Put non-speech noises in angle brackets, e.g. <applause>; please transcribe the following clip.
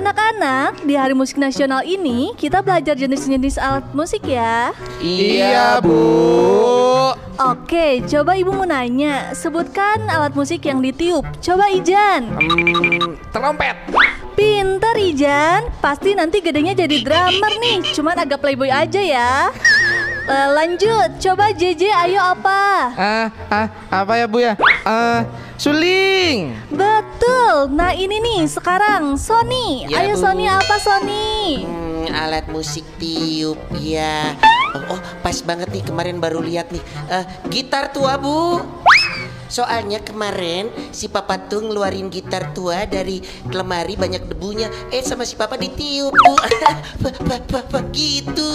Anak-anak, di Hari Musik Nasional ini kita belajar jenis-jenis alat musik ya. Iya, Bu. Oke, coba ibu mau nanya, sebutkan alat musik yang ditiup. Coba Ijan. Hmm, trompet. Pinter Ijan, pasti nanti gedenya jadi drummer nih. Cuman agak playboy aja ya. Eh, lanjut, coba JJ ayo apa? Ah, ah, apa ya, Bu ya? Ah, suling. Betul. Nah ini nih sekarang Sony. Ya, ayo Bu. Sony apa Sony? Hmm, alat musik tiup ya. Oh, oh, pas banget nih kemarin baru lihat nih. Eh, gitar tua bu. Soalnya kemarin si Papa tuh ngeluarin gitar tua dari lemari banyak debunya. Eh sama si Papa ditiup bu. <laughs> Gitu.